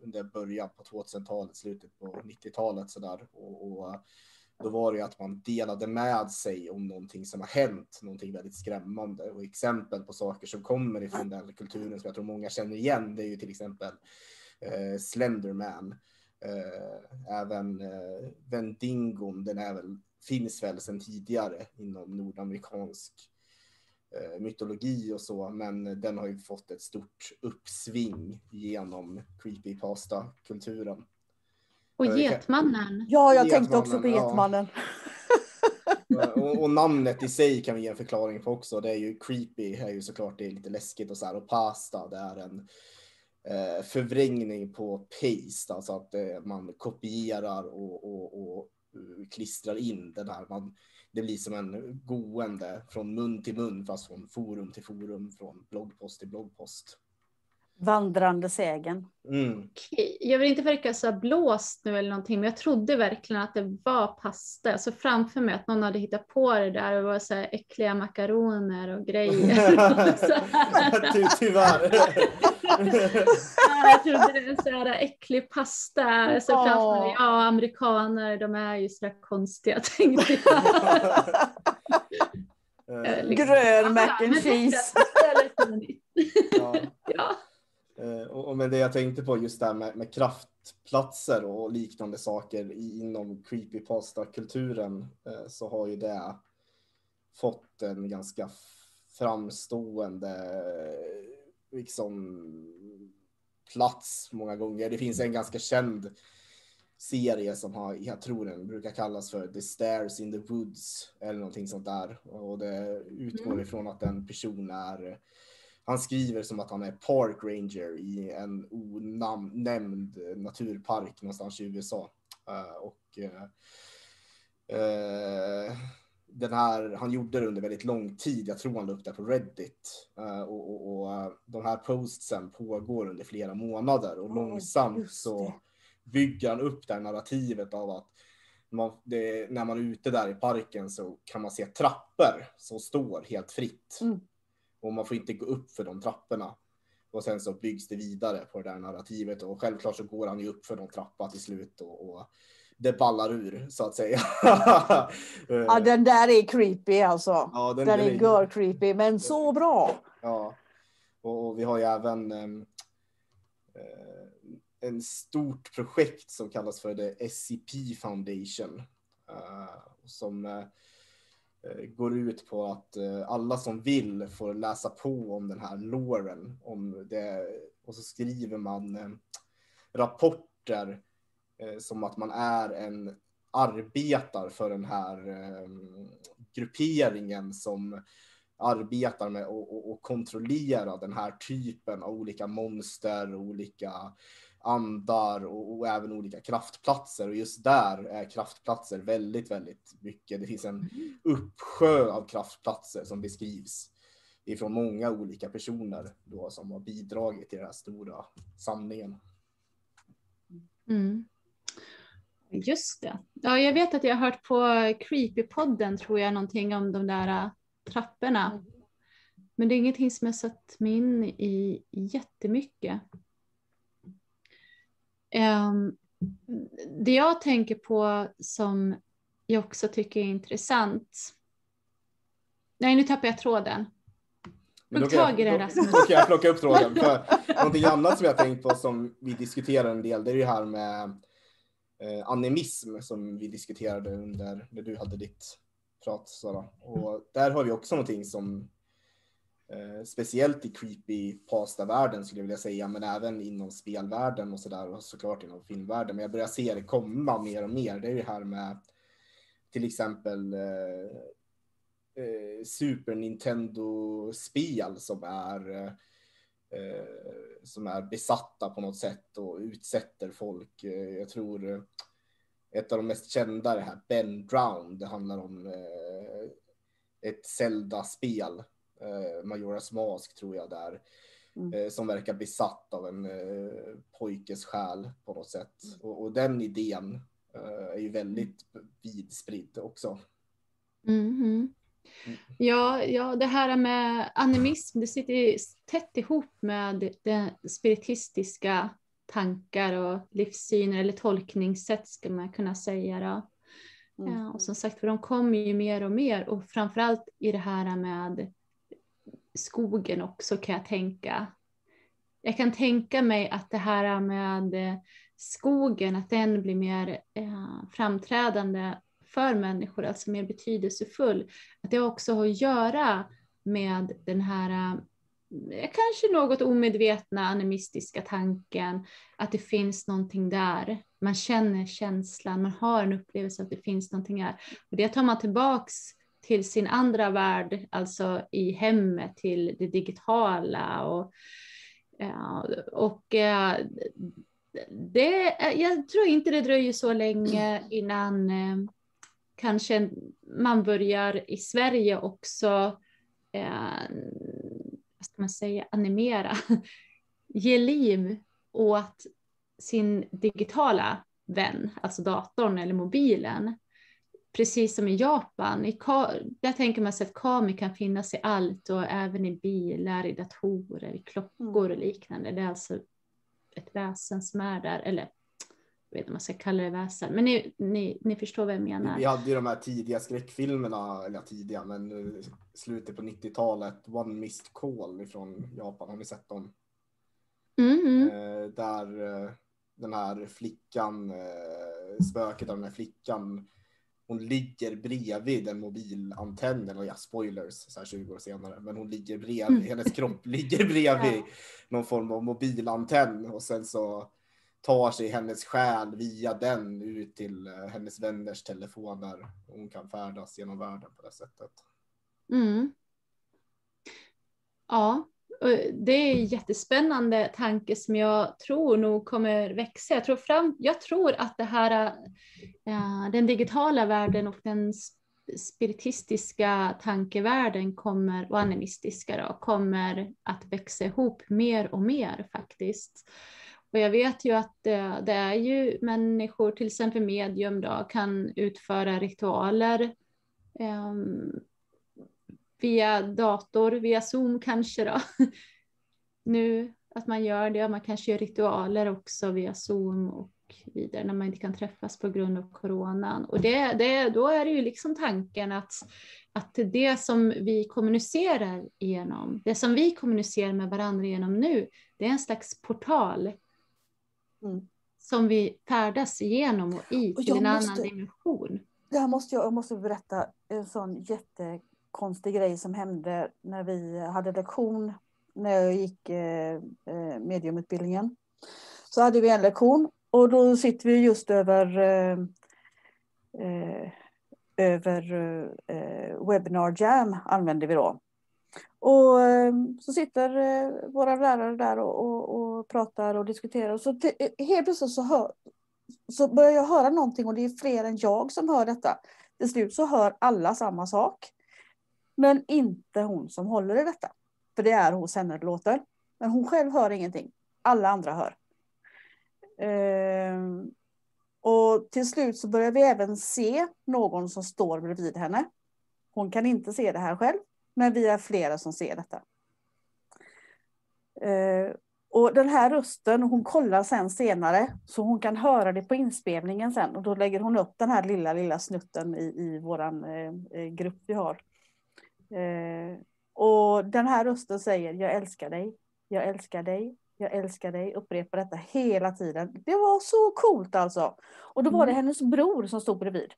under början på 2000-talet, slutet på 90-talet sådär. Och, och eh, då var det ju att man delade med sig om någonting som har hänt, någonting väldigt skrämmande. Och exempel på saker som kommer ifrån den kulturen som jag tror många känner igen, det är ju till exempel eh, Slenderman. Eh, även eh, Vendingon, den är väl, finns väl sedan tidigare inom nordamerikansk mytologi och så, men den har ju fått ett stort uppsving genom creepypasta-kulturen.
och
det
Getmannen.
Ja, jag tänkte också på
Getmannen, ja.
Getmannen.
och, och namnet i sig kan vi ge en förklaring på också. Det är ju creepy, är ju såklart det är lite läskigt och så här. Och pasta, det är en eh, förvrängning på paste, alltså att eh, man kopierar och, och, och eh, klistrar in den här. Man, det blir som en gående från mun till mun, fast från forum till forum, från bloggpost till bloggpost.
Vandrande sägen.
Mm.
Okej, Jag vill inte verka så blåst nu eller någonting, men jag trodde verkligen att det var pasta. Såg framför mig att någon hade hittat på det där och det var så här äckliga makaroner och grejer. Så.
Ty, tyvärr.
Ja, jag trodde det var så här äcklig pasta. Såg framför mig,
Åh.
ja amerikaner de är ju så där konstiga tänkte jag.
Eh,
liksom.
Grön mac
Ja,
and cheese.
ja. Eh, Och, med det jag tänkte på just det här med, med kraftplatser och liknande saker inom creepypasta-kulturen eh, så har ju det fått en ganska framstående liksom plats många gånger. Det finns en ganska känd serie som har, jag tror den brukar kallas för The Stairs in the Woods eller någonting sånt där. Och det utgår
Mm.
ifrån att en person är han skriver som att han är park ranger i en onämnd naturpark någonstans i USA. Eh, och eh, den här, han gjorde det under väldigt lång tid. Jag tror han la upp det på Reddit. Eh, och, och, och de här postsen pågår under flera månader och
Ja,
långsamt så bygger han upp det här narrativet av att man, det, när man är ute där i parken så kan man se trappor som står helt fritt.
Mm.
Och man får inte gå upp för de trapporna. Och sen så byggs det vidare på det där narrativet och självklart så går han ju upp för någon trappa till slut och, och det ballar ur så att säga.
Ja, den där är creepy alltså.
Ja,
Den, är gör creepy, men så bra.
Ja, och, och vi har ju även eh, en stort projekt som kallas för The SCP Foundation. eh, som eh, Eh, går ut på att eh, alla som vill får läsa på om den här loren. Om det, och så skriver man eh, rapporter som att man är en arbetar för den här grupperingen som arbetar med att kontrollera den här typen av olika monster, olika andar och, och även olika kraftplatser. Och just där är kraftplatser väldigt, väldigt mycket. Det finns en uppsjö av kraftplatser som beskrivs ifrån många olika personer då som har bidragit till den här stora samlingen.
Mm. Just det. Ja, jag vet att jag har hört på Creepypodden tror jag någonting om de där äh, trapporna. Men det är ingenting som jag satt mig in i jättemycket. Ehm, det jag tänker på som jag också tycker är intressant. Nej, nu tappar jag tråden. Hugg tag i
jag,
den,
då,
Rasmus.
då kan jag plocka upp tråden. För någonting annat som jag tänkt på som vi diskuterar en del, det är det här med eh, animism som vi diskuterade under när du hade ditt prat Sara. Och där har vi också någonting som eh, speciellt i creepy pasta-världen skulle jag vilja säga, men även inom spelvärlden och sådär och såklart inom filmvärlden. Men jag börjar se det komma mer och mer. Det är det här med till exempel eh, eh Super Nintendo-spel som är eh, som är besatta på något sätt och utsätter folk. Eh, jag tror ett av de mest kända är det här Ben Drown. Det handlar om ett Zelda-spel, eh, Majoras Mask tror jag där, mm. eh, som verkar besatt av en eh, pojkes själ på något sätt. Mm. Och, och den idén eh, är ju väldigt vidspridd också.
Mm-hmm. Mm. Ja, ja, det här med animism, det sitter tätt ihop med det spiritistiska tankar och livssyner eller tolkningssätt ska man kunna säga. Då. Mm. Ja, och som sagt, för de kommer ju mer och mer och framförallt i det här med skogen också kan jag tänka. Jag kan tänka mig att det här med skogen, att den blir mer eh, framträdande för människor, alltså mer betydelsefull. Att det också har att göra med den här eh, kanske något omedvetna animistiska tanken att det finns någonting där. Man känner känslan, man har en upplevelse att det finns någonting där. Och det tar man tillbaks till sin andra värld, alltså i hemmet, till det digitala. Och, och eh, det, jag tror inte det dröjer så länge innan eh, kanske man börjar i Sverige också eh, vad ska man säga, animera, ge liv åt sin digitala vän, alltså datorn eller mobilen. Precis som i Japan, i där tänker man sig att kami kan finnas i allt och även i bilar, i datorer, i klockor och liknande. Det är alltså ett väsen som är där, eller jag vet inte om man ska kalla det väsen, men ni, ni, ni förstår vad jag menar.
Vi hade ju de här tidiga skräckfilmerna, eller tidiga, men slutet på 90-talet, One Missed Call från Japan, har ni sett dem?
Mm.
Eh, där eh, den här flickan, eh, spöket av den här flickan, hon ligger bredvid en mobilantenn, eller ja, spoilers så här 20 år senare, men hon ligger bredvid, mm. hennes kropp ligger bredvid ja. någon form av mobilantenn och sen så tar sig hennes själ via den ut till eh, hennes vänners telefoner. Hon kan färdas genom världen på det sättet.
Mm. Ja, det är en jättespännande tanke som jag tror nog kommer växa. Jag tror, fram, jag tror att det här, eh, den digitala världen och den spiritistiska tankevärlden kommer, och animistiska då, kommer att växa ihop mer och mer faktiskt. Och jag vet ju att det, det är ju människor, till exempel medium då, kan utföra ritualer um, via dator, via Zoom kanske då. nu att man gör det, man kanske gör ritualer också via Zoom och vidare när man inte kan träffas på grund av coronan. Och det, det, då är det ju liksom tanken att, att det som vi kommunicerar igenom, det som vi kommunicerar med varandra genom nu, det är en slags portal mm. som vi färdas igenom och i till en måste, annan dimension.
Det här måste jag, jag måste berätta en sån konstig grej som hände när vi hade lektion när jag gick eh, eh, mediumutbildningen. Så hade vi en lektion och då sitter vi just över eh, eh över eh, Webinar Jam använder vi då. Och eh, så sitter våra lärare där och, och, och pratar och diskuterar. Och så helt plötsligt så, hör, så börjar jag höra någonting och det är fler än jag som hör detta. Till slut så hör alla samma sak. Men inte hon som håller i detta. För det är hos henne det låter. Men hon själv hör ingenting. Alla andra hör. Ehm, och till slut så börjar vi även se någon som står bredvid henne. Hon kan inte se det här själv. Men vi är flera som ser detta. Ehm, och den här rösten, hon kollar sen senare så hon kan höra det på inspelningen sen och då lägger hon upp den här lilla, lilla snutten i, i vår eh, eh, grupp vi har. Eh, och den här rösten säger jag älskar dig, jag älskar dig, jag älskar dig, upprepar detta hela tiden. Det var så coolt alltså. Och då var det mm. hennes bror som stod bredvid.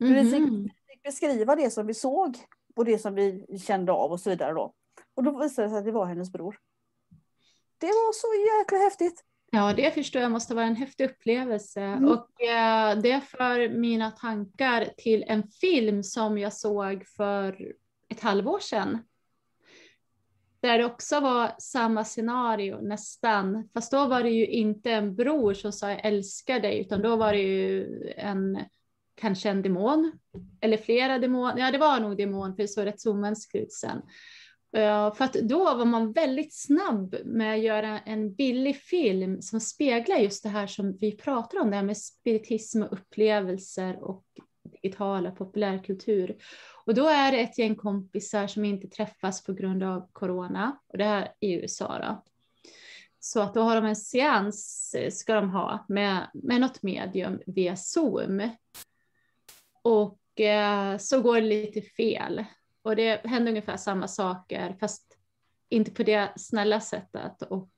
Mm. Vi fick beskriva det som vi såg och det som vi kände av och så vidare då. Och då visade det sig att det var hennes bror. Det var så jäkla häftigt.
Ja, det förstår jag måste vara en häftig upplevelse. Mm. Och eh, det för mina tankar till en film som jag såg för ett halvår sedan. Där det också var samma scenario nästan. Fast då var det ju inte en bror som sa jag älskar dig, utan då var det ju en kanske en demon eller flera demoner. Ja, det var nog demon för det såg rätt så omänskligt ut sen. Eh, för att då var man väldigt snabb med att göra en billig film som speglar just det här som vi pratar om, det här med spiritism och upplevelser och digitala populärkultur. Och då är det ett gäng kompisar som inte träffas på grund av corona och det här i USA då. Så att då har de en seans, eh, ska de ha, med, med något medium via Zoom. Och eh, så går det lite fel. Och det händer ungefär samma saker, fast inte på det snälla sättet. Och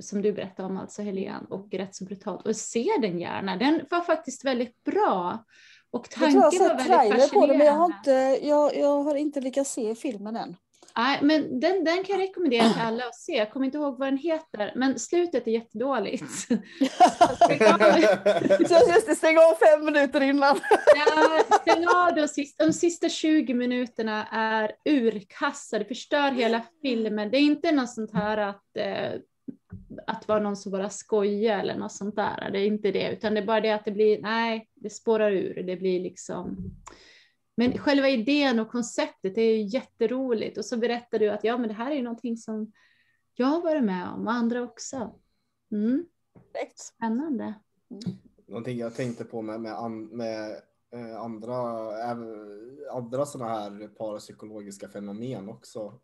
som du berättade om, alltså Helene, och rätt så brutalt. Och se den gärna, den var faktiskt väldigt bra. Och tanken jag tror jag har sett trailer på den,
men jag har, inte, jag, jag har inte lyckats se filmen än.
Nej, men den, den kan jag rekommendera till alla att se. Jag kommer inte ihåg vad den heter, men slutet är jättedåligt.
Så just det, stäng av fem minuter innan.
ja, stäng av de sista, de sista 20 minuterna är urkassade, förstör hela filmen. Det är inte något sånt här att eh, att vara någon som bara skojar eller något sånt där. Det är inte det, utan det är bara det att det blir, nej, det spårar ur. Det blir liksom men själva idén och konceptet är ju jätteroligt och så berättar du att ja, men det här är ju någonting som jag har varit med om och andra också. Mm. Spännande.
Mm. Någonting jag tänkte på med, med, an, med eh, andra, andra sådana här parapsykologiska fenomen också.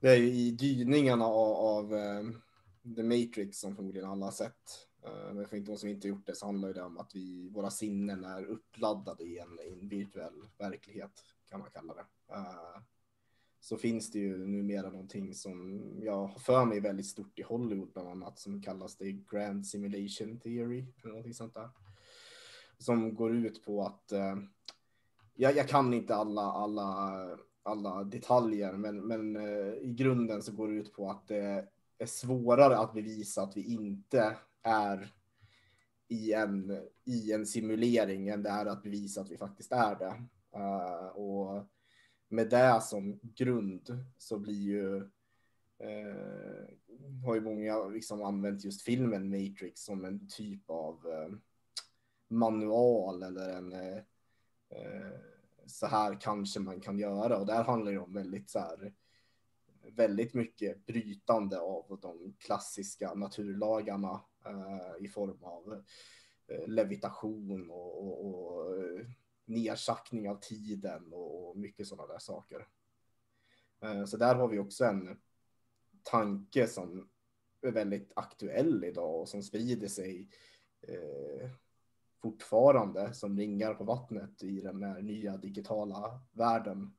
Det är ju i dyningarna av, av eh, The Matrix som förmodligen alla har sett. Eh, men för de som inte gjort det så handlar det om att vi, våra sinnen är uppladdade i en, i en virtuell verklighet kan man kalla det. Eh, så finns det ju numera någonting som jag har för mig väldigt stort i Hollywood bland annat som kallas det Grand Simulation Theory eller någonting sånt där. Som går ut på att jag, jag, kan inte alla, alla, alla detaljer men, men eh, i grunden så går det ut på att det är svårare att bevisa att vi inte är i en, i en simulering än det är att bevisa att vi faktiskt är det. Uh, och med det som grund så blir ju uh, har ju många liksom använt just filmen Matrix som en typ av uh, manual eller en så här kanske man kan göra och där handlar det om väldigt så här väldigt mycket brytande av de klassiska naturlagarna eh, i form av eh, levitation och, och, och eh, nedsackning av tiden och, och mycket sådana där saker. Eh, så där har vi också en tanke som är väldigt aktuell idag och som sprider sig eh, fortfarande som ringar på vattnet i den här nya digitala världen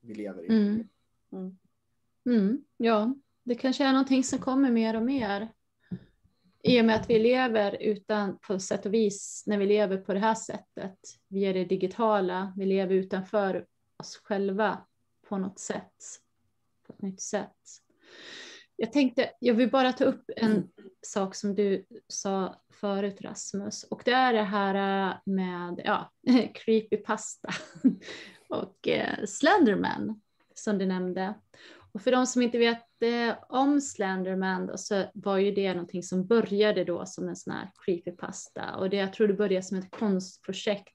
vi lever i.
Mm. Mm. Mm, ja, det kanske är någonting som kommer mer och mer. I och med att vi lever utan, på sätt och vis, när vi lever på det här sättet, via det digitala, vi lever utanför oss själva på något sätt, på ett nytt sätt. Jag tänkte, jag vill bara ta upp en sak som du sa förut Rasmus, och det är det här med ja, creepypasta och eh, Slenderman som du nämnde. Och för de som inte vet eh, om Slenderman då, så var ju det någonting som började då som en sån här creepypasta och det jag tror det började som ett konstprojekt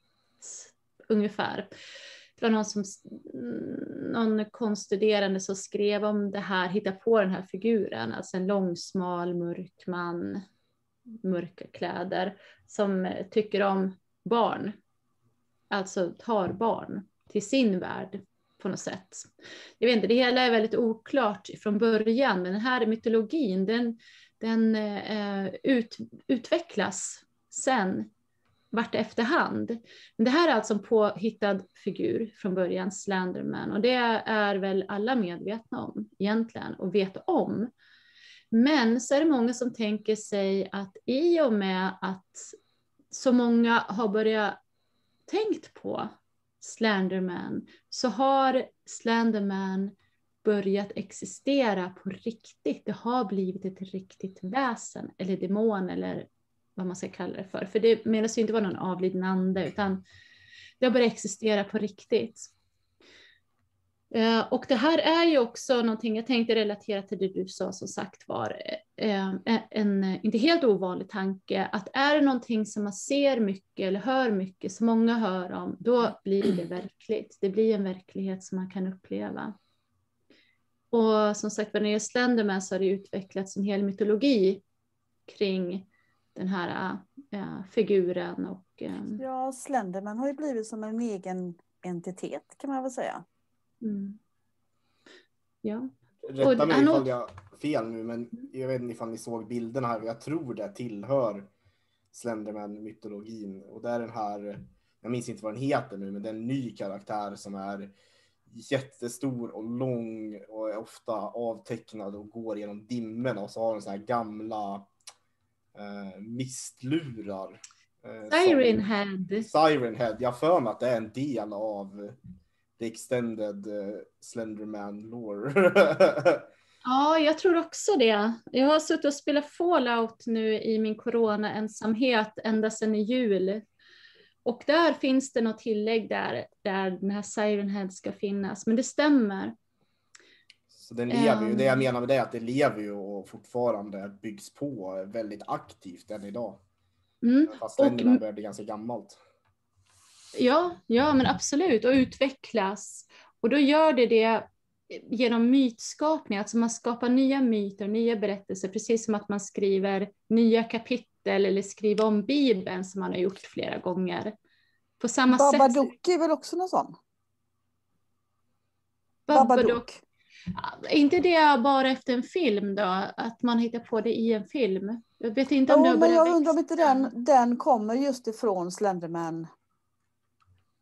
ungefär. Det var någon, som, någon konststuderande som skrev om det här, hittade på den här figuren, alltså en lång, smal, mörk man, mörka kläder, som tycker om barn, alltså tar barn till sin värld på något sätt. Jag vet inte, det hela är väldigt oklart från början, men den här mytologin den, den eh, ut, utvecklas sen vart efterhand. Men det här är alltså en påhittad figur från början, Slenderman, och det är väl alla medvetna om egentligen och vet om. Men så är det många som tänker sig att i och med att så många har börjat tänkt på Slenderman så har Slenderman börjat existera på riktigt. Det har blivit ett riktigt väsen eller demon eller vad man ska kalla det för. För det menas ju inte vara någon avliden ande utan det har börjat existera på riktigt. Eh, och det här är ju också någonting, jag tänkte relatera till det du sa som sagt var, eh, eh, en inte helt ovanlig tanke, att är det någonting som man ser mycket eller hör mycket, som många hör om, då blir det verkligt. Det blir en verklighet som man kan uppleva. Och som sagt, när jag gäller Slenderman så har det utvecklats en hel mytologi kring den här äh, figuren. Och, äh,
ja, Slenderman har ju blivit som en egen entitet kan man väl säga. Mm.
Ja.
Rätta mig ifall jag fel nu, men jag vet inte ifall ni såg bilderna här. Jag tror det tillhör Slenderman-mytologin. Och det är den här, jag minns inte vad den heter nu, men det är en ny karaktär som är jättestor och lång och är ofta avtecknad och går genom dimmorna och så har den så här gamla eh, mistlurar.
Eh, Siren Head.
Siren Head. Jag för mig att det är en del av the extended uh, Slenderman lore.
ja, jag tror också det. Jag har suttit och spelat Fallout nu i min corona-ensamhet ända sedan i jul. Och där finns det något tillägg där, där den här Siren Head ska finnas, men det stämmer.
Så den lever ju, det jag menar med det är att det lever ju och fortfarande byggs på väldigt aktivt än idag. Mm. Fast Slenderman börjar bli ganska gammalt.
Ja, ja men absolut, och utvecklas. Och då gör det det genom mytskapning, alltså man skapar nya myter, nya berättelser, precis som att man skriver nya kapitel eller skriver om Bibeln som man har gjort flera gånger. På samma
Babadook
sätt...
är väl också någon sån?
Babadook. Är inte det bara efter en film då? Att man hittar på det i en film? Jag vet inte om det har
men jag undrar om inte den, den kommer just ifrån Slenderman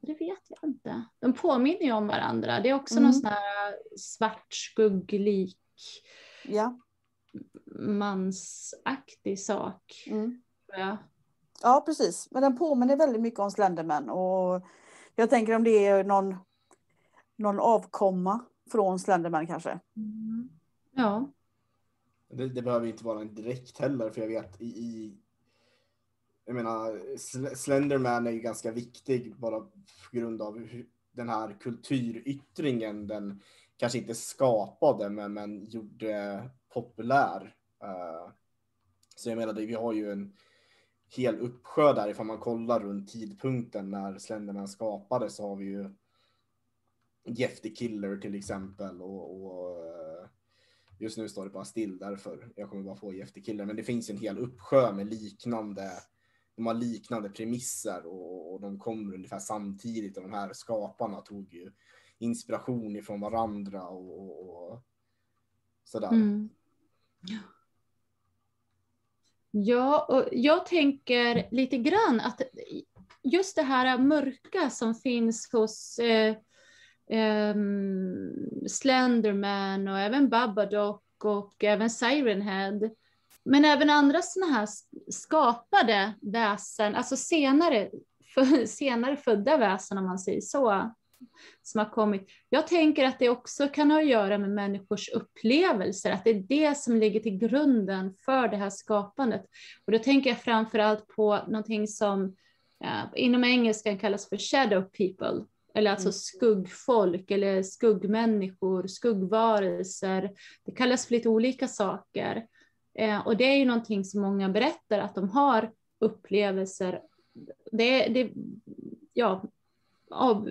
det vet jag inte. De påminner ju om varandra. Det är också mm. någon sån här svart skugglik
ja.
mansaktig sak. Mm.
Ja. ja, precis. Men den påminner väldigt mycket om Slenderman. Och jag tänker om det är någon, någon avkomma från Slenderman kanske.
Mm. Ja.
Det, det, behöver inte vara en direkt heller, för jag vet i, i jag menar, Slenderman är ju ganska viktig bara på grund av den här kulturyttringen den kanske inte skapade men, men gjorde populär. Uh, så jag menar, vi har ju en hel uppsjö där ifall man kollar runt tidpunkten när Slenderman skapades så har vi ju Jeff the Killer till exempel och, och eh, just nu står det bara still därför jag kommer bara få Jeff the Killer men det finns en hel uppsjö med liknande de har liknande premisser och, och de kommer ungefär samtidigt och de här skaparna tog ju inspiration ifrån varandra och, och, och sådär. Mm.
Ja, och jag tänker lite grann att just det här mörka som finns hos eh, Ehm, Slenderman och även Babadook och även Sirenhead. Men även andra sådana här skapade väsen, alltså senare, för, senare födda väsen om man säger så, som har kommit. Jag tänker att det också kan ha att göra med människors upplevelser, att det är det som ligger till grunden för det här skapandet. Och då tänker jag framför allt på någonting som ja, inom engelskan kallas för shadow people, eller alltså mm. skuggfolk eller skuggmänniskor, skuggvarelser. Det kallas för lite olika saker. Eh, och det är ju någonting som många berättar att de har upplevelser. Det, det, ja,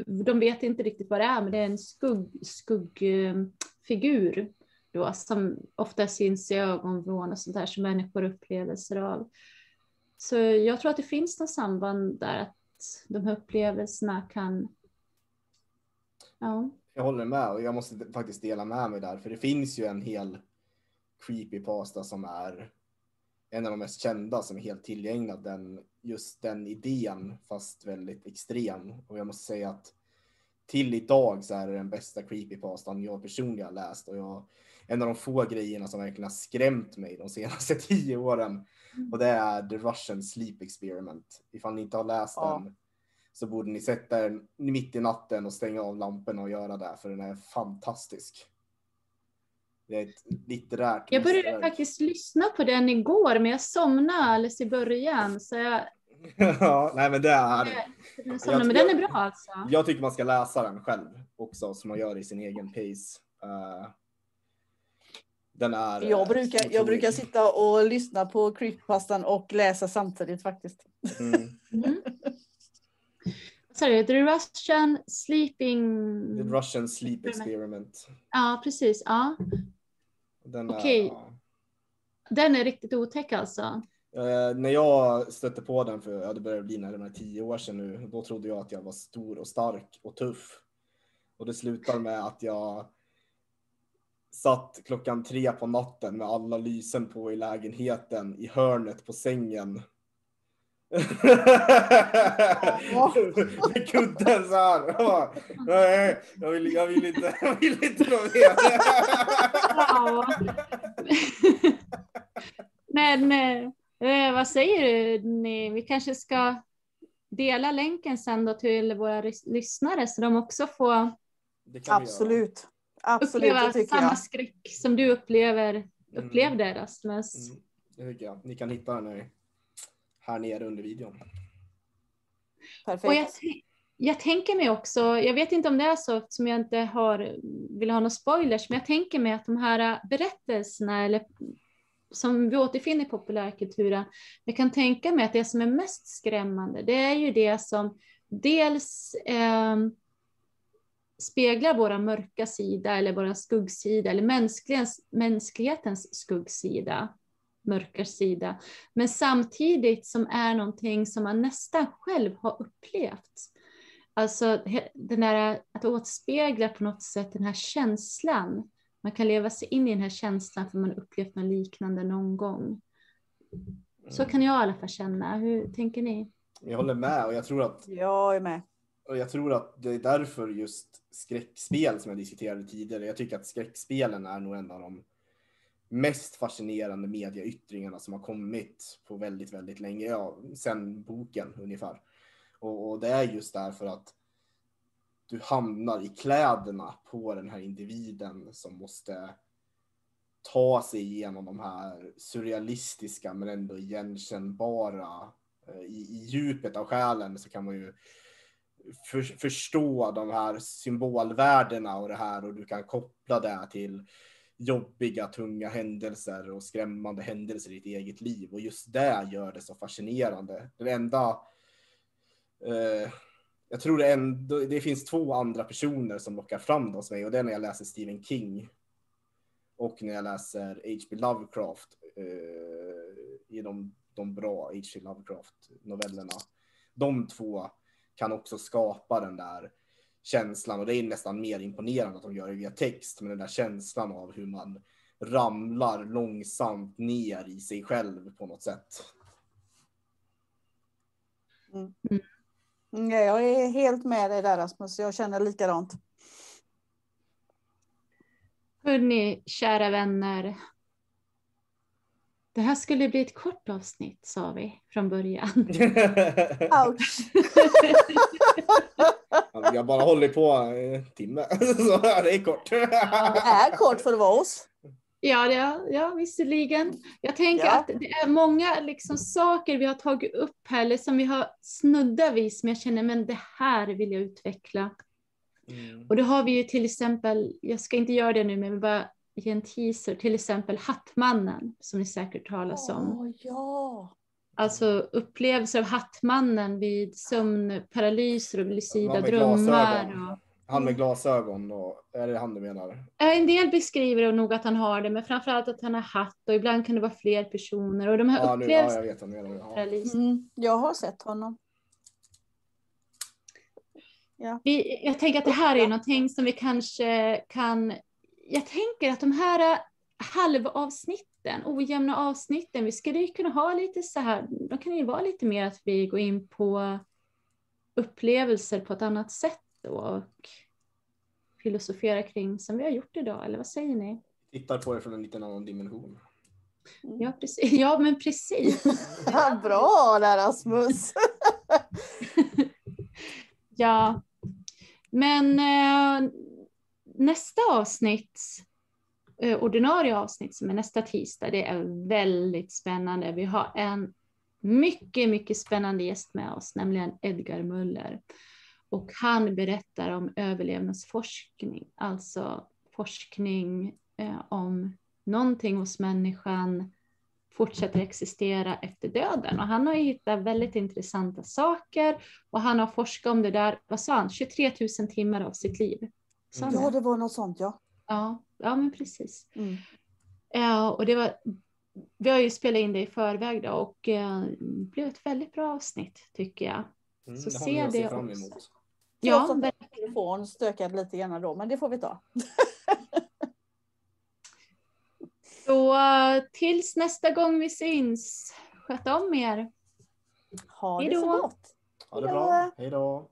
de vet inte riktigt vad det är, men det är en skugg, skuggfigur då, som ofta syns i ögonvrån och sånt där som människor upplevelser av. Så jag tror att det finns något samband där, att de här upplevelserna kan... Ja.
Jag håller med och jag måste faktiskt dela med mig där, för det finns ju en hel creepypasta som är en av de mest kända som är helt tillgänglig. Den, just den idén, fast väldigt extrem. Och jag måste säga att till idag så är det den bästa creepypastan jag personligen har läst. Och jag, en av de få grejerna som verkligen har skrämt mig de senaste tio åren. Och det är The Russian Sleep Experiment. Ifall ni inte har läst ja. den så borde ni sätta er mitt i natten och stänga av lamporna och göra det, för den är fantastisk. Det är ett litterärt
Jag började faktiskt lyssna på den igår, men jag somnade alldeles i början. Så jag
ja, nej men det är...
Så, men den är bra alltså.
Jag tycker man ska läsa den själv också, som man gör i sin egen pace. Uh, den är...
Jag eh, brukar, jag brukar sitta och lyssna på creepypastan och läsa samtidigt faktiskt. Mm. mm.
Sorry, The Russian Sleeping...
The Russian Sleep Experiment.
Ja, precis. Ja. Okej. Okay. Ja. Den är riktigt otäck alltså.
Eh, när jag stötte på den för ja, det börjar bli närmare tio år sedan nu, då trodde jag att jag var stor och stark och tuff. Och det slutar med att jag satt klockan tre på natten med alla lysen på i lägenheten i hörnet på sängen. Med kudden så här. Nej, jag vill, jag vill inte, jag vill inte vara med.
Men eh, vad säger du? Ni, vi kanske ska dela länken sen då till våra lyssnare så de också får
Absolut.
Absolut, uppleva samma jag. skräck som du upplever, upplevde mm. Rasmus. Mm.
Det tycker jag. Ni kan hitta den här nere under videon.
Perfekt. Och jag, jag tänker mig också, jag vet inte om det är så som jag inte har, vill ha några spoilers, men jag tänker mig att de här berättelserna eller som vi återfinner i populärkulturen, jag kan tänka mig att det som är mest skrämmande, det är ju det som dels eh, speglar vår mörka sida eller vår skuggsida eller mänsklighetens skuggsida, mörka sida, men samtidigt som är någonting som man nästan själv har upplevt. Alltså den där, att återspegla på något sätt den här känslan. Man kan leva sig in i den här känslan för man har upplevt något liknande någon gång. Så kan jag i alla fall känna. Hur tänker ni?
Jag håller med och jag tror att
jag är med.
Och jag tror att det är därför just skräckspel som jag diskuterade tidigare. Jag tycker att skräckspelen är nog en av de mest fascinerande medieyttringarna som har kommit på väldigt, väldigt länge. Ja, sen boken ungefär. Och, och det är just därför att du hamnar i kläderna på den här individen som måste ta sig igenom de här surrealistiska men ändå igenkännbara. Eh, I, I djupet av själen så kan man ju för, förstå de här symbolvärdena och det här och du kan koppla det till jobbiga, tunga händelser och skrämmande händelser i ditt eget liv. Och just det gör det så fascinerande. Det enda... Eh, jag tror det, ändå, det finns två andra personer som lockar fram det hos mig och det är när jag läser Stephen King och när jag läser H.P. Lovecraft eh, i de, de bra H.P. Lovecraft-novellerna. De två kan också skapa den där känslan och det är nästan mer imponerande att de gör det via text, men den där känslan av hur man ramlar långsamt ner i sig själv på något sätt.
Mm. Mm, jag är helt med dig där Rasmus, jag känner likadant.
Hörni, kära vänner. Det här skulle bli ett kort avsnitt sa vi från början.
Ouch!
vi har bara hållit på en timme, så det är kort.
det är kort för att vara oss.
Ja, ja, ja visserligen. Jag tänker ja. att det är många liksom saker vi har tagit upp här, eller som vi har snuddat vid, som jag känner, men det här vill jag utveckla. Mm. Och då har vi ju till exempel, jag ska inte göra det nu, men jag bara ge en teaser, till exempel Hattmannen, som ni säkert talas om.
Oh, ja.
Alltså upplevelser av Hattmannen vid sömnparalyser och lucida drömmar. Och...
Han med glasögon, och, är det han du menar?
En del beskriver nog att han har det, men framförallt att han har hatt och ibland kan det vara fler personer. Och de här
ja, upplevelserna... Ja, jag menar.
Ja. Mm, jag har sett honom.
Ja. Vi, jag tänker att det här är någonting som vi kanske kan... Jag tänker att de här halvavsnitten, ojämna avsnitten, vi skulle ju kunna ha lite så här, de kan ju vara lite mer att vi går in på upplevelser på ett annat sätt då och filosofera kring som vi har gjort idag, eller vad säger ni?
Tittar på det från en liten annan dimension.
Mm. Ja, precis. Ja, men precis.
Bra där Rasmus!
ja, men eh, nästa avsnitt ordinarie avsnitt som är nästa tisdag. Det är väldigt spännande. Vi har en mycket, mycket spännande gäst med oss, nämligen Edgar Muller. Och han berättar om överlevnadsforskning, alltså forskning eh, om någonting hos människan fortsätter existera efter döden. Och han har hittat väldigt intressanta saker och han har forskat om det där, vad sa han, 23 000 timmar av sitt liv.
Ja, det var något sånt ja.
Ja, ja men precis. Mm. Ja, och det var, vi har ju spelat in det i förväg då och eh, det blev ett väldigt bra avsnitt tycker jag.
Mm, så det se det se fram emot.
Ja, men... telefon stökade lite grann då, men det får vi ta.
Så tills nästa gång vi syns, sköt om er.
Ha det så gott.
Ha det bra. Hej då.